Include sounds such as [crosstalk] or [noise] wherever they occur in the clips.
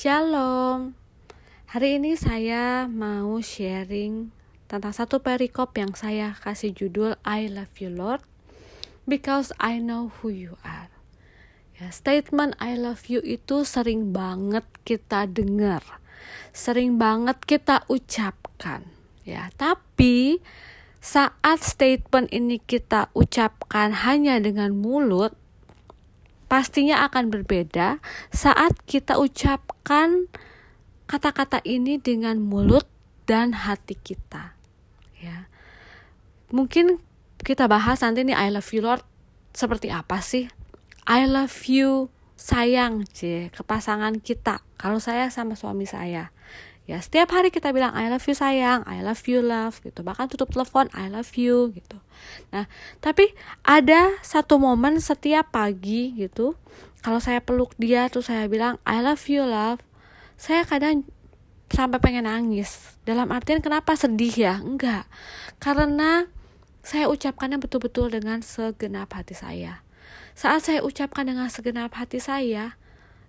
Shalom. Hari ini saya mau sharing tentang satu perikop yang saya kasih judul I love you Lord because I know who you are. Ya, statement I love you itu sering banget kita dengar. Sering banget kita ucapkan. Ya, tapi saat statement ini kita ucapkan hanya dengan mulut, pastinya akan berbeda saat kita ucapkan kata-kata ini dengan mulut dan hati kita. Ya. Mungkin kita bahas nanti nih I love you Lord seperti apa sih? I love you sayang c ke pasangan kita. Kalau saya sama suami saya. Ya, setiap hari kita bilang I love you sayang, I love you love. Gitu. Bahkan tutup telepon I love you. Gitu. Nah, tapi ada satu momen setiap pagi gitu kalau saya peluk dia tuh saya bilang I love you love saya kadang sampai pengen nangis. Dalam artian kenapa? Sedih ya? Enggak. Karena saya ucapkannya betul-betul dengan segenap hati saya. Saat saya ucapkan dengan segenap hati saya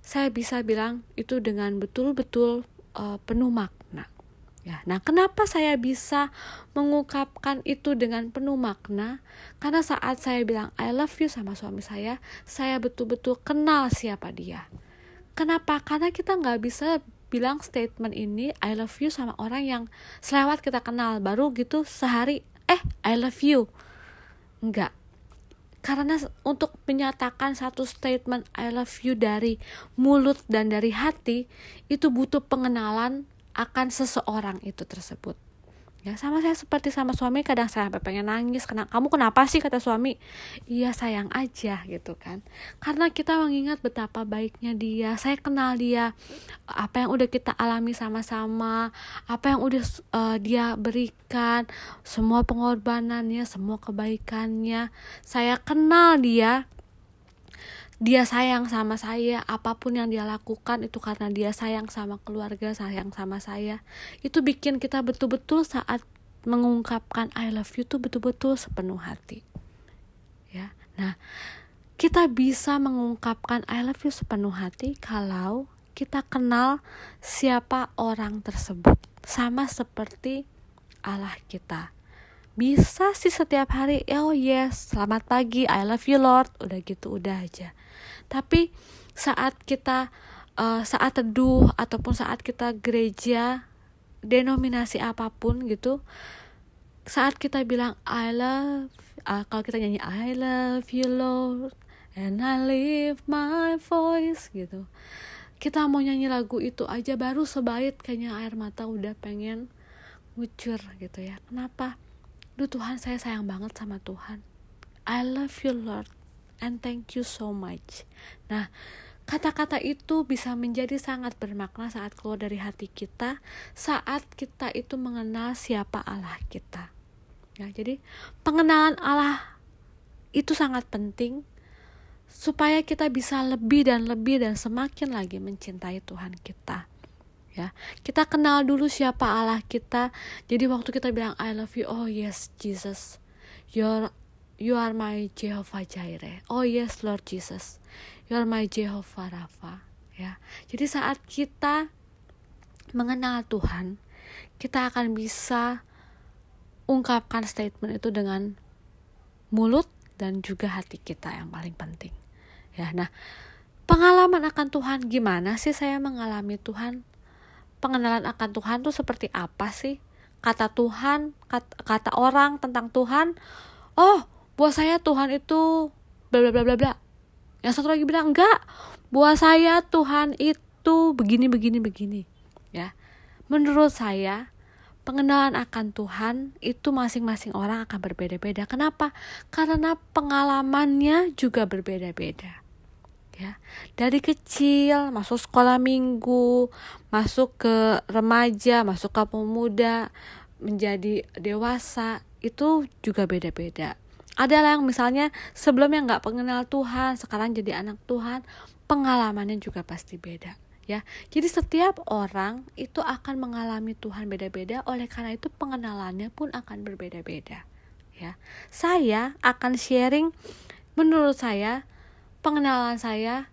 saya bisa bilang itu dengan betul-betul uh, penuh makna Ya, nah kenapa saya bisa mengungkapkan itu dengan penuh makna? Karena saat saya bilang I love you sama suami saya, saya betul-betul kenal siapa dia. Kenapa? Karena kita nggak bisa bilang statement ini I love you sama orang yang selewat kita kenal baru gitu sehari eh I love you. Enggak. Karena untuk menyatakan satu statement I love you dari mulut dan dari hati itu butuh pengenalan akan seseorang itu tersebut ya sama saya seperti sama suami kadang saya pengen nangis. Karena kamu kenapa sih? kata suami. Iya sayang aja gitu kan. Karena kita mengingat betapa baiknya dia. Saya kenal dia apa yang udah kita alami sama-sama apa yang udah uh, dia berikan semua pengorbanannya semua kebaikannya. Saya kenal dia dia sayang sama saya apa pun yang dia lakukan itu karena dia sayang sama keluarga sayang sama saya. Itu bikin kita betul-betul saat mengungkapkan I love you tuh betul-betul sepenuh hati. Ya. Nah kita bisa mengungkapkan I love you sepenuh hati kalau kita kenal siapa orang tersebut. Sama seperti Allah kita bisa sih setiap hari oh yes selamat pagi I love you Lord. Udah gitu udah aja. Tapi saat kita uh, saat teduh ataupun saat kita gereja denominasi apa pun gitu saat kita bilang I love uh, kalau kita nyanyi I love you Lord and I lift my voice gitu. Kita mau nyanyi lagu itu aja baru sebait kayaknya air mata udah pengen ngucur gitu ya. Kenapa Duh Tuhan saya sayang banget sama Tuhan. I love you Lord and thank you so much. Nah kata-kata itu bisa menjadi sangat bermakna saat keluar dari hati kita saat kita itu mengenal siapa Allah kita. Ya jadi pengenalan Allah itu sangat penting supaya kita bisa lebih dan lebih dan semakin lagi mencintai Tuhan kita ya. Kita kenal dulu siapa Allah kita. Jadi waktu kita bilang I love you oh yes Jesus. You're you are my Jehovah Jireh. Oh yes Lord Jesus. You are my Jehovah Rafa ya. Jadi saat kita mengenal Tuhan kita akan bisa ungkapkan statement itu dengan mulut dan juga hati kita yang paling penting ya. Nah pengalaman akan Tuhan gimana sih? Saya mengalami Tuhan pengenalan akan Tuhan tuh seperti apa sih? Kata Tuhan, kata, kata orang tentang Tuhan, oh, buat saya Tuhan itu bla bla bla bla bla. Yang satu lagi bilang enggak, buat saya Tuhan itu begini begini begini. Ya. Menurut saya, pengenalan akan Tuhan itu masing-masing orang akan berbeda-beda. Kenapa? Karena pengalamannya juga berbeda-beda ya. Dari kecil masuk sekolah minggu masuk ke remaja masuk ke pemuda menjadi dewasa itu juga beda-beda. Ada yang misalnya sebelumnya nggak pengenal Tuhan sekarang jadi anak Tuhan pengalamannya juga pasti beda ya. Jadi setiap orang itu akan mengalami Tuhan beda-beda oleh karena itu pengenalannya pun akan berbeda-beda ya. Saya akan sharing menurut saya pengenalan saya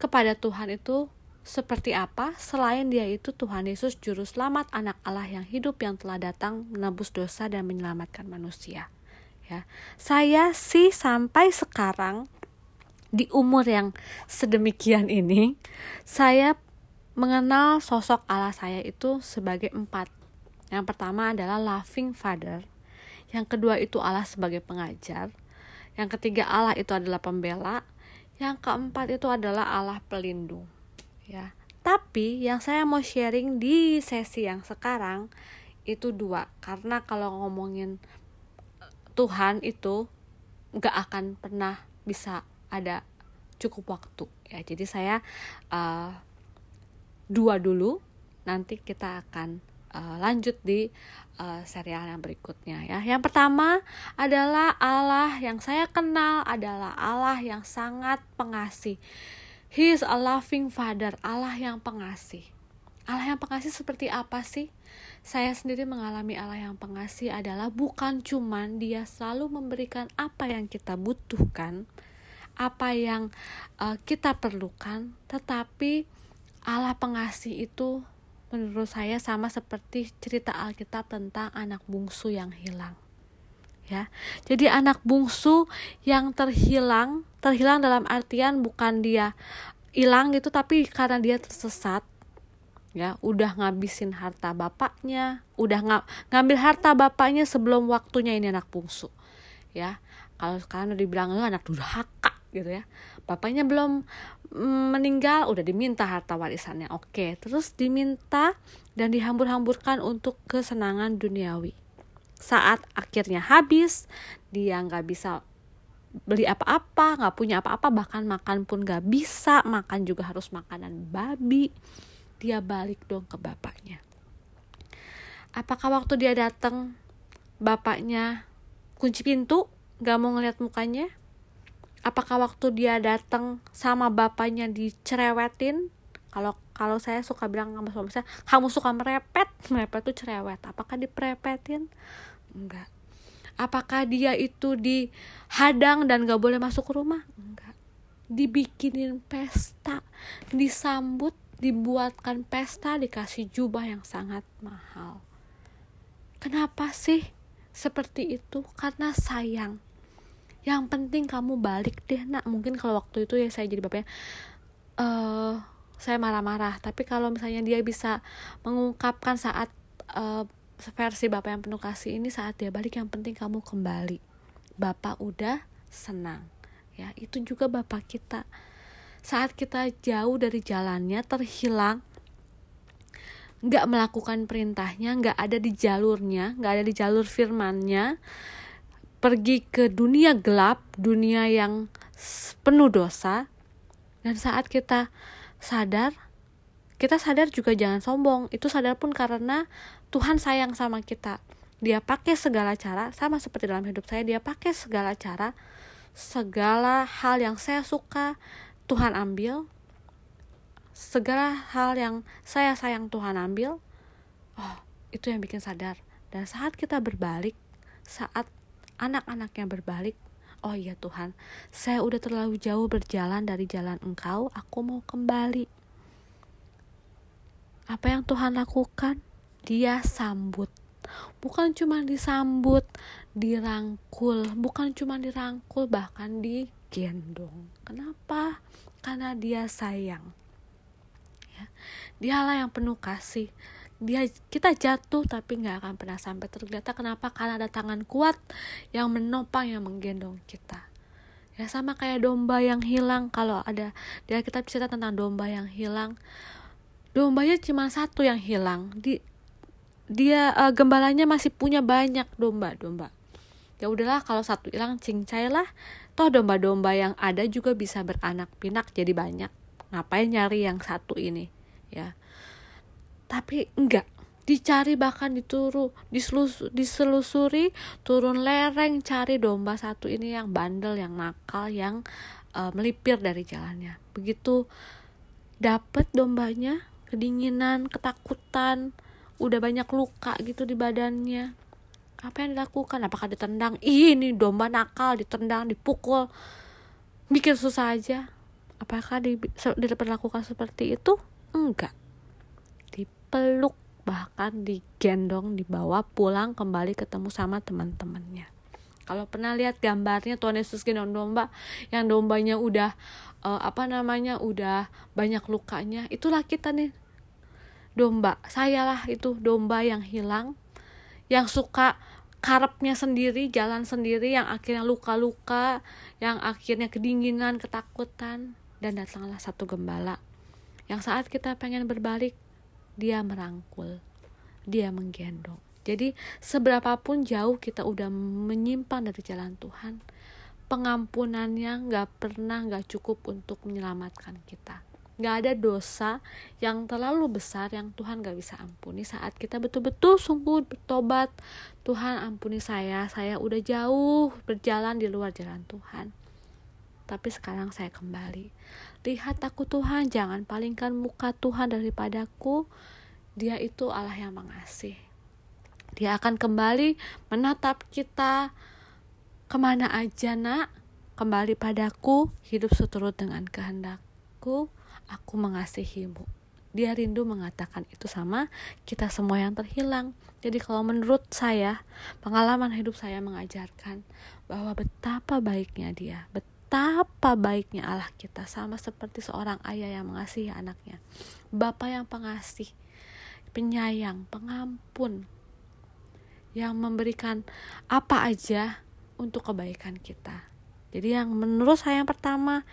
kepada Tuhan itu seperti apa? Selain dia itu Tuhan Yesus juru selamat anak Allah yang hidup yang telah datang menebus dosa dan menyelamatkan manusia. Ya. Saya sih sampai sekarang di umur yang sedemikian ini saya mengenal sosok Allah saya itu sebagai empat. Yang pertama adalah loving father. Yang kedua itu Allah sebagai pengajar. Yang ketiga Allah itu adalah pembela yang keempat itu adalah Allah pelindung ya. Tapi yang saya mau sharing di sesi yang sekarang itu dua. Karena kalau ngomongin eh, Tuhan itu nggak akan pernah bisa ada cukup waktu ya. Jadi saya uh, dua dulu nanti kita akan uh, lanjut di uh, serial yang berikutnya ya. Yang pertama adalah Allah yang saya kenal adalah Allah yang sangat pengasih. He is a loving father, Allah yang pengasih. Allah yang pengasih seperti apa sih? Saya sendiri mengalami Allah yang pengasih adalah bukan cuman dia selalu memberikan apa yang kita butuhkan, apa yang uh, kita perlukan, tetapi Allah pengasih itu menurut saya sama seperti cerita Alkitab tentang anak bungsu yang hilang. Ya. Jadi anak bungsu yang terhilang terhilang dalam artian bukan dia hilang gitu tapi karena dia tersesat ya udah ngabisin harta bapaknya udah ng ngambil harta bapaknya sebelum waktunya ini anak bungsu ya kalau sekarang dibilang anak durhaka gitu ya bapaknya belum meninggal udah diminta harta warisannya. Oke terus diminta dan dihambur-hamburkan untuk kesenangan duniawi. Saat akhirnya habis dia nggak bisa beli apa-apa nggak punya apa-apa bahkan makan pun nggak bisa makan juga harus makanan babi. Dia balik dong ke bapaknya. Apakah waktu dia datang bapaknya kunci pintu nggak mau ngeliat mukanya apakah waktu dia datang sama bapaknya dicerewetin? Kalau kalau saya suka bilang sama suami saya kamu suka merepet? Merepet tuh cerewet. Apakah diperepetin enggak. Apakah dia itu dihadang dan gak boleh masuk ke rumah? Enggak. Dibikinin pesta disambut dibuatkan pesta dikasih jubah yang sangat mahal. Kenapa sih seperti itu? Karena sayang yang penting kamu balik deh nak. Mungkin kalau waktu itu ya saya jadi bapaknya uh, saya marah-marah. Tapi kalau misalnya dia bisa mengungkapkan saat uh, versi bapak yang penuh kasih ini saat dia balik yang penting kamu kembali. Bapak udah senang. Ya itu juga bapak kita. Saat kita jauh dari jalannya terhilang nggak melakukan perintahnya nggak ada di jalurnya nggak ada di jalur firmannya pergi ke dunia gelap dunia yang penuh dosa. Dan saat kita sadar kita sadar juga jangan sombong. Itu sadar pun karena Tuhan sayang sama kita. Dia pakai segala cara sama seperti dalam hidup saya dia pakai segala cara. Segala hal yang saya suka Tuhan ambil. Segala hal yang saya sayang Tuhan ambil. Oh itu yang bikin sadar. Dan saat kita berbalik saat anak-anaknya berbalik oh iya Tuhan saya udah terlalu jauh berjalan dari jalan engkau aku mau kembali apa yang Tuhan lakukan? Dia sambut. Bukan cuma disambut, dirangkul, bukan cuma dirangkul, bahkan digendong. Kenapa? Karena dia sayang. Ya. Dialah yang penuh kasih. Dia kita jatuh tapi nggak akan pernah sampai. Tergeletak. Kenapa? Karena ada tangan kuat yang menopang yang menggendong kita. Ya sama kayak domba yang hilang. Kalau ada dia kita cerita tentang domba yang hilang. Dombanya cuma satu yang hilang. Di dia uh, gembalanya masih punya banyak domba-domba ya udahlah kalau satu hilang cincai lah. Toh domba-domba yang ada juga bisa beranak pinak jadi banyak. Ngapain nyari yang satu ini? Ya tapi enggak. Dicari bahkan dituru diselus, diselusuri turun lereng cari domba satu ini yang bandel yang nakal yang uh, melipir dari jalannya. Begitu dapet dombanya kedinginan ketakutan udah banyak luka gitu di badannya. Apa yang dilakukan? Apakah ditendang? Ini domba nakal ditendang dipukul. Bikin susah aja. Apakah di, diperlakukan seperti itu? Enggak dipeluk bahkan digendong dibawa pulang kembali ketemu sama teman-temannya. Kalau pernah lihat gambarnya Tuhan Yesus gendong domba yang dombanya udah uh, apa namanya udah banyak lukanya itulah kita nih. Domba saya lah itu domba yang hilang yang suka karepnya sendiri jalan sendiri yang akhirnya luka-luka yang akhirnya kedinginan ketakutan dan datanglah satu gembala. Yang saat kita pengen berbalik dia merangkul, dia menggendong. Jadi seberapapun jauh kita udah menyimpang dari jalan Tuhan, pengampunannya nggak pernah nggak cukup untuk menyelamatkan kita. Nggak ada dosa yang terlalu besar yang Tuhan nggak bisa ampuni saat kita betul-betul sungguh bertobat. Tuhan ampuni saya, saya udah jauh berjalan di luar jalan Tuhan. Tapi sekarang saya kembali. Lihat aku Tuhan, jangan palingkan muka Tuhan daripadaku. Dia itu Allah yang mengasih. Dia akan kembali menatap kita ke mana aja nak. Kembali padaku, hidup seturut dengan kehendakku, aku mengasihimu. Dia rindu mengatakan itu sama kita semua yang terhilang. Jadi kalau menurut saya, pengalaman hidup saya mengajarkan bahwa betapa baiknya dia, betapa betapa baiknya Allah kita sama seperti seorang ayah yang mengasihi anaknya. Bapak yang pengasih penyayang pengampun yang memberikan apa aja untuk kebaikan kita. Jadi yang menurut saya yang pertama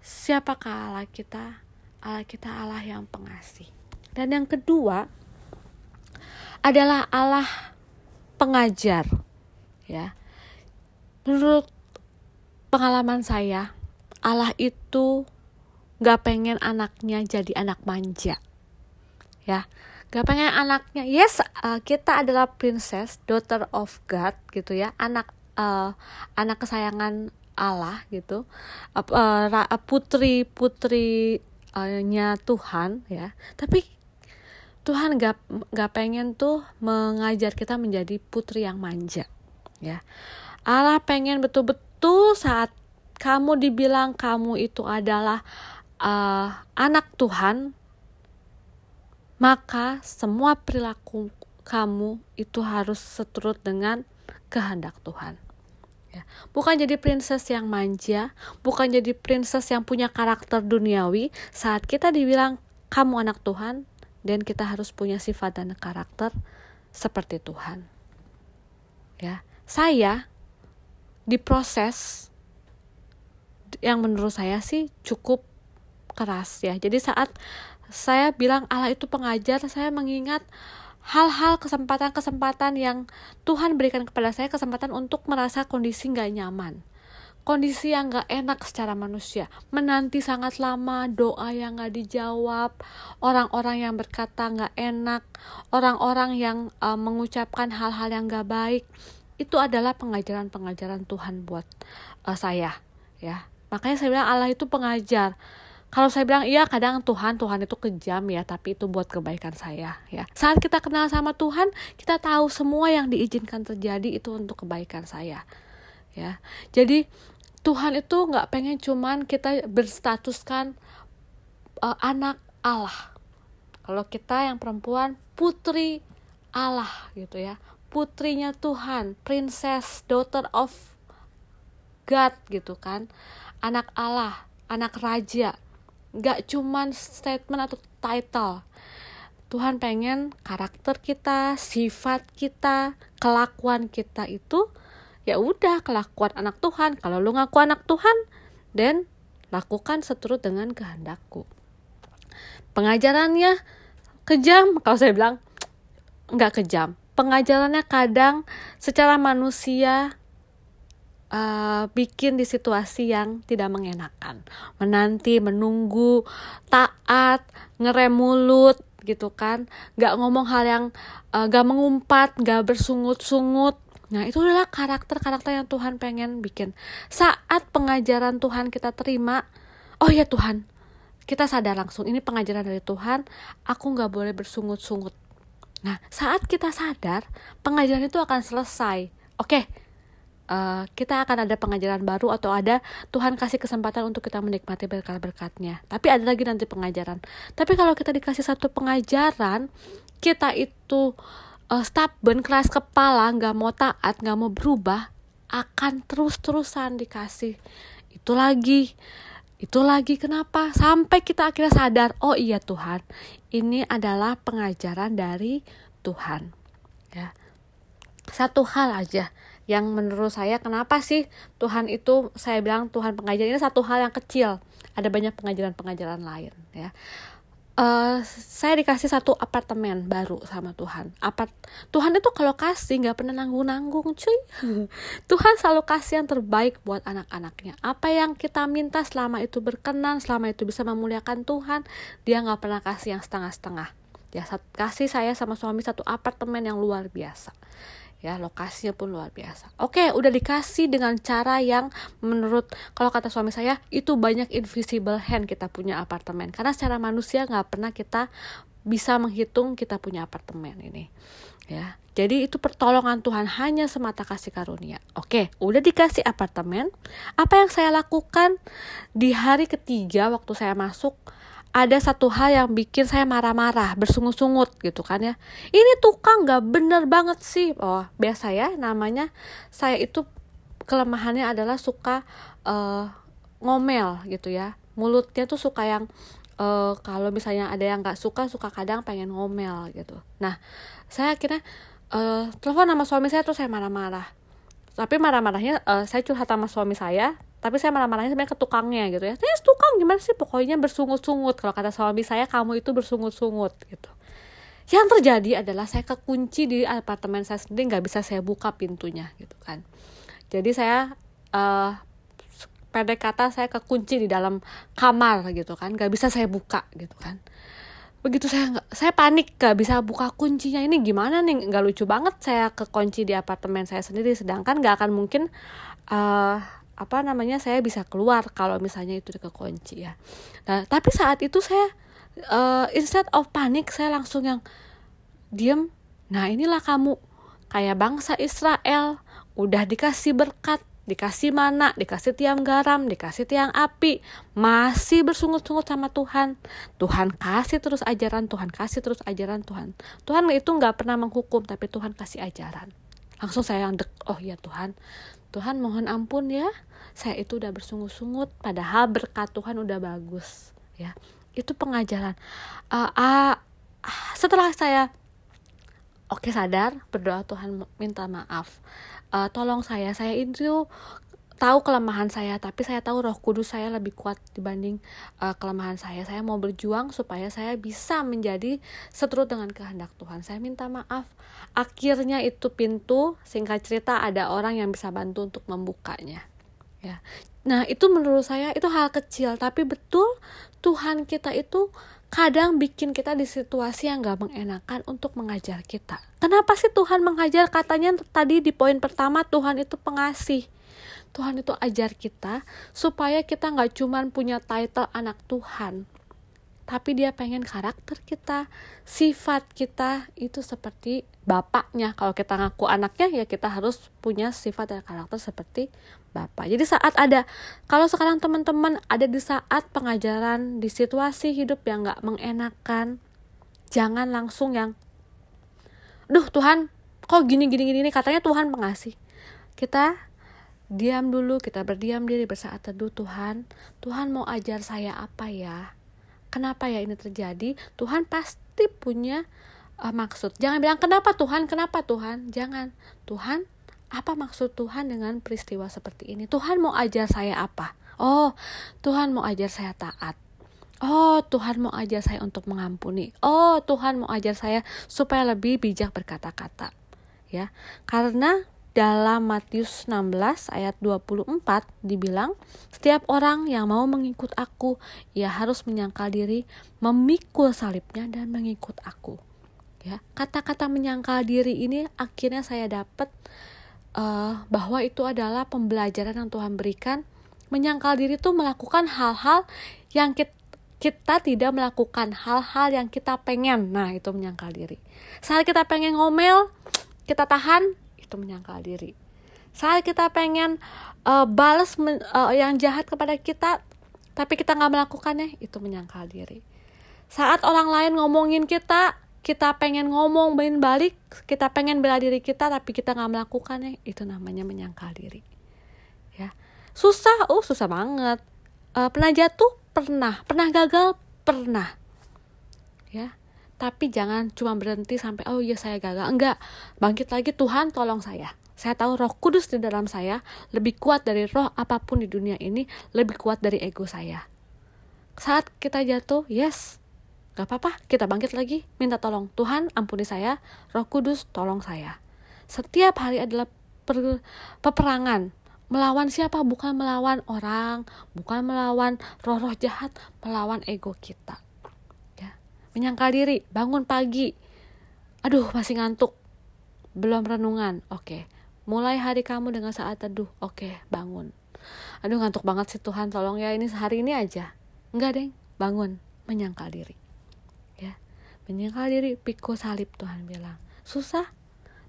siapakah Allah kita? Allah kita Allah yang pengasih. Dan yang kedua adalah Allah pengajar ya. Menurut pengalaman saya, Allah itu gak pengen anaknya jadi anak manja. Ya, gak pengen anaknya, yes, uh, kita adalah princess, daughter of God gitu ya, anak uh, anak kesayangan Allah gitu, uh, uh, putri putrinya Tuhan ya. Tapi Tuhan gak gak pengen tuh mengajar kita menjadi putri yang manja ya. Allah pengen betul-betul itu saat kamu dibilang kamu itu adalah uh, anak Tuhan, maka semua perilaku kamu itu harus seturut dengan kehendak Tuhan. Ya. Bukan jadi princess yang manja, bukan jadi princess yang punya karakter duniawi. Saat kita dibilang kamu anak Tuhan, dan kita harus punya sifat dan karakter seperti Tuhan. Ya, saya diproses yang menurut saya sih cukup keras ya. Jadi saat saya bilang Allah itu pengajar, saya mengingat hal-hal kesempatan-kesempatan yang Tuhan berikan kepada saya kesempatan untuk merasa kondisi nggak nyaman kondisi yang gak enak secara manusia, menanti sangat lama, doa yang gak dijawab, orang-orang yang berkata gak enak, orang-orang yang uh, mengucapkan hal-hal yang gak baik, itu adalah pengajaran-pengajaran Tuhan buat uh, saya ya. Makanya saya bilang Allah itu pengajar. Kalau saya bilang iya kadang Tuhan Tuhan itu kejam ya tapi itu buat kebaikan saya ya. Saat kita kenal sama Tuhan kita tahu semua yang diizinkan terjadi itu untuk kebaikan saya ya. Jadi Tuhan itu nggak pengen cuman kita berstatuskan uh, anak Allah. Kalau kita yang perempuan putri Allah gitu ya putrinya Tuhan, princess, daughter of God gitu kan. Anak Allah, anak raja. Gak cuman statement atau title. Tuhan pengen karakter kita, sifat kita, kelakuan kita itu ya udah kelakuan anak Tuhan. Kalau lu ngaku anak Tuhan, dan lakukan seturut dengan kehendakku. Pengajarannya kejam, kalau saya bilang nggak kejam, pengajarannya kadang secara manusia uh, bikin di situasi yang tidak mengenakan. Menanti, menunggu, taat, ngerem mulut gitu kan. Gak ngomong hal yang uh, gak mengumpat, gak bersungut-sungut. Nah itu adalah karakter-karakter yang Tuhan pengen bikin. Saat pengajaran Tuhan kita terima, oh ya Tuhan, kita sadar langsung ini pengajaran dari Tuhan, aku gak boleh bersungut-sungut Nah, saat kita sadar, pengajaran itu akan selesai. Oke, uh, kita akan ada pengajaran baru atau ada Tuhan kasih kesempatan untuk kita menikmati berkat-berkatnya. Tapi ada lagi nanti pengajaran. Tapi kalau kita dikasih satu pengajaran, kita itu uh, stubborn, keras kepala, nggak mau taat, nggak mau berubah, akan terus-terusan dikasih itu lagi itu lagi kenapa? Sampai kita akhirnya sadar oh iya Tuhan ini adalah pengajaran dari Tuhan. Ya. Satu hal aja yang menurut saya kenapa sih Tuhan itu saya bilang Tuhan pengajar ini satu hal yang kecil. Ada banyak pengajaran-pengajaran lain ya uh, saya dikasih satu apartemen baru sama Tuhan. Apart Tuhan itu kalau kasih nggak pernah nanggung-nanggung cuy. [laughs] Tuhan selalu kasih yang terbaik buat anak-anaknya. Apa yang kita minta selama itu berkenan selama itu bisa memuliakan Tuhan dia nggak pernah kasih yang setengah-setengah. Ya kasih saya sama suami satu apartemen yang luar biasa ya lokasinya pun luar biasa. Oke udah dikasih dengan cara yang menurut kalau kata suami saya itu banyak invisible hand kita punya apartemen. Karena secara manusia nggak pernah kita bisa menghitung kita punya apartemen ini. Ya jadi itu pertolongan Tuhan hanya semata kasih karunia. Oke udah dikasih apartemen. Apa yang saya lakukan di hari ketiga waktu saya masuk ada satu hal yang bikin saya marah-marah, bersungut-sungut gitu kan ya. Ini tukang gak bener banget sih. Oh, biasa ya namanya saya itu kelemahannya adalah suka uh, ngomel gitu ya. Mulutnya tuh suka yang uh, kalau misalnya ada yang gak suka, suka kadang pengen ngomel gitu. Nah, saya akhirnya uh, telepon sama suami saya terus saya marah-marah. Tapi marah-marahnya uh, saya curhat sama suami saya, tapi saya marah-marahnya sebenarnya ke tukangnya gitu ya. Terus tukang gimana sih? Pokoknya bersungut-sungut. Kalau kata suami saya kamu itu bersungut-sungut gitu. Yang terjadi adalah saya kekunci di apartemen saya sendiri nggak bisa saya buka pintunya gitu kan. Jadi saya uh, pendek kata saya kekunci di dalam kamar gitu kan. Nggak bisa saya buka gitu kan. Begitu saya nggak saya panik gak bisa buka kuncinya. Ini gimana nih? Nggak lucu banget saya kekunci di apartemen saya sendiri. Sedangkan nggak akan mungkin uh, apa namanya saya bisa keluar kalau misalnya itu kekunci ya nah tapi saat itu saya uh, instead of panik saya langsung yang diem nah inilah kamu kayak bangsa Israel udah dikasih berkat dikasih mana, dikasih tiang garam, dikasih tiang api, masih bersungut-sungut sama Tuhan. Tuhan kasih terus ajaran, Tuhan kasih terus ajaran Tuhan. Tuhan itu nggak pernah menghukum, tapi Tuhan kasih ajaran. Langsung saya yang dek, oh ya Tuhan, Tuhan mohon ampun ya, saya itu udah bersungut-sungut padahal berkat Tuhan udah bagus ya. Itu pengajaran. Uh, uh, setelah saya oke okay, sadar berdoa Tuhan minta maaf. Uh, tolong saya saya itu tahu kelemahan saya tapi saya tahu Roh Kudus saya lebih kuat dibanding uh, kelemahan saya. Saya mau berjuang supaya saya bisa menjadi seturut dengan kehendak Tuhan. Saya minta maaf. Akhirnya itu pintu singkat cerita ada orang yang bisa bantu untuk membukanya. Ya. Nah itu menurut saya itu hal kecil tapi betul Tuhan kita itu kadang bikin kita di situasi yang gak mengenakan untuk mengajar kita. Kenapa sih Tuhan mengajar? Katanya tadi di poin pertama Tuhan itu pengasih Tuhan itu ajar kita supaya kita nggak cuman punya title anak Tuhan tapi dia pengen karakter kita, sifat kita itu seperti bapaknya. Kalau kita ngaku anaknya ya kita harus punya sifat dan karakter seperti bapak. Jadi saat ada, kalau sekarang teman-teman ada di saat pengajaran di situasi hidup yang nggak mengenakan, jangan langsung yang, duh Tuhan, kok gini gini gini katanya Tuhan pengasih. Kita diam dulu, kita berdiam diri bersaat teduh Tuhan. Tuhan mau ajar saya apa ya? kenapa ya ini terjadi Tuhan pasti punya uh, maksud jangan bilang kenapa Tuhan kenapa Tuhan jangan Tuhan apa maksud Tuhan dengan peristiwa seperti ini Tuhan mau ajar saya apa oh Tuhan mau ajar saya taat Oh, Tuhan mau ajar saya untuk mengampuni. Oh, Tuhan mau ajar saya supaya lebih bijak berkata-kata. Ya. Karena dalam Matius 16 ayat 24 dibilang, setiap orang yang mau mengikut aku, ia harus menyangkal diri, memikul salibnya dan mengikut aku. Ya, kata-kata menyangkal diri ini akhirnya saya dapat uh, bahwa itu adalah pembelajaran yang Tuhan berikan. Menyangkal diri itu melakukan hal-hal yang kita kita tidak melakukan hal-hal yang kita pengen. Nah, itu menyangkal diri. Saat kita pengen ngomel, kita tahan, itu menyangkal diri. Saat kita pengen uh, balas uh, yang jahat kepada kita tapi kita nggak melakukannya itu menyangkal diri. Saat orang lain ngomongin kita kita pengen ngomong main balik kita pengen bela diri kita tapi kita nggak melakukannya itu namanya menyangkal diri. Ya. Susah oh susah banget. Uh, pernah jatuh? Pernah. Pernah gagal? Pernah. Ya tapi jangan cuma berhenti sampai oh iya saya gagal enggak bangkit lagi Tuhan tolong saya saya tahu roh kudus di dalam saya lebih kuat dari roh apa pun di dunia ini, lebih kuat dari ego saya. Saat kita jatuh, yes, gak apa-apa, kita bangkit lagi, minta tolong. Tuhan ampuni saya, roh kudus tolong saya. Setiap hari adalah per, peperangan. Melawan siapa? Bukan melawan orang, bukan melawan roh-roh jahat, melawan ego kita. Ya. Menyangkal diri, bangun pagi. Aduh, masih ngantuk. Belum renungan. Oke. Mulai hari kamu dengan saat teduh. Oke, bangun. Aduh ngantuk banget sih Tuhan, tolong ya ini sehari ini aja. Enggak deh, bangun, menyangkal diri. Ya, menyangkal diri, pikul salib Tuhan bilang. Susah,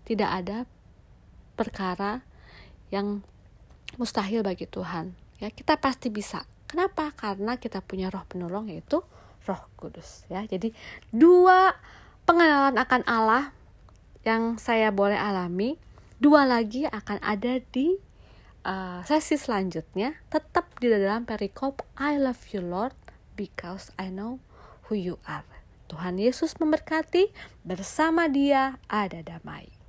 tidak ada perkara yang mustahil bagi Tuhan. Ya, kita pasti bisa. Kenapa? Karena kita punya roh penolong yaitu Roh Kudus ya. Jadi dua pengenalan akan Allah yang saya boleh alami dua lagi akan ada di uh, sesi selanjutnya. Tetap di dalam perikop I love you Lord because I know who you are. Tuhan Yesus memberkati bersama dia ada damai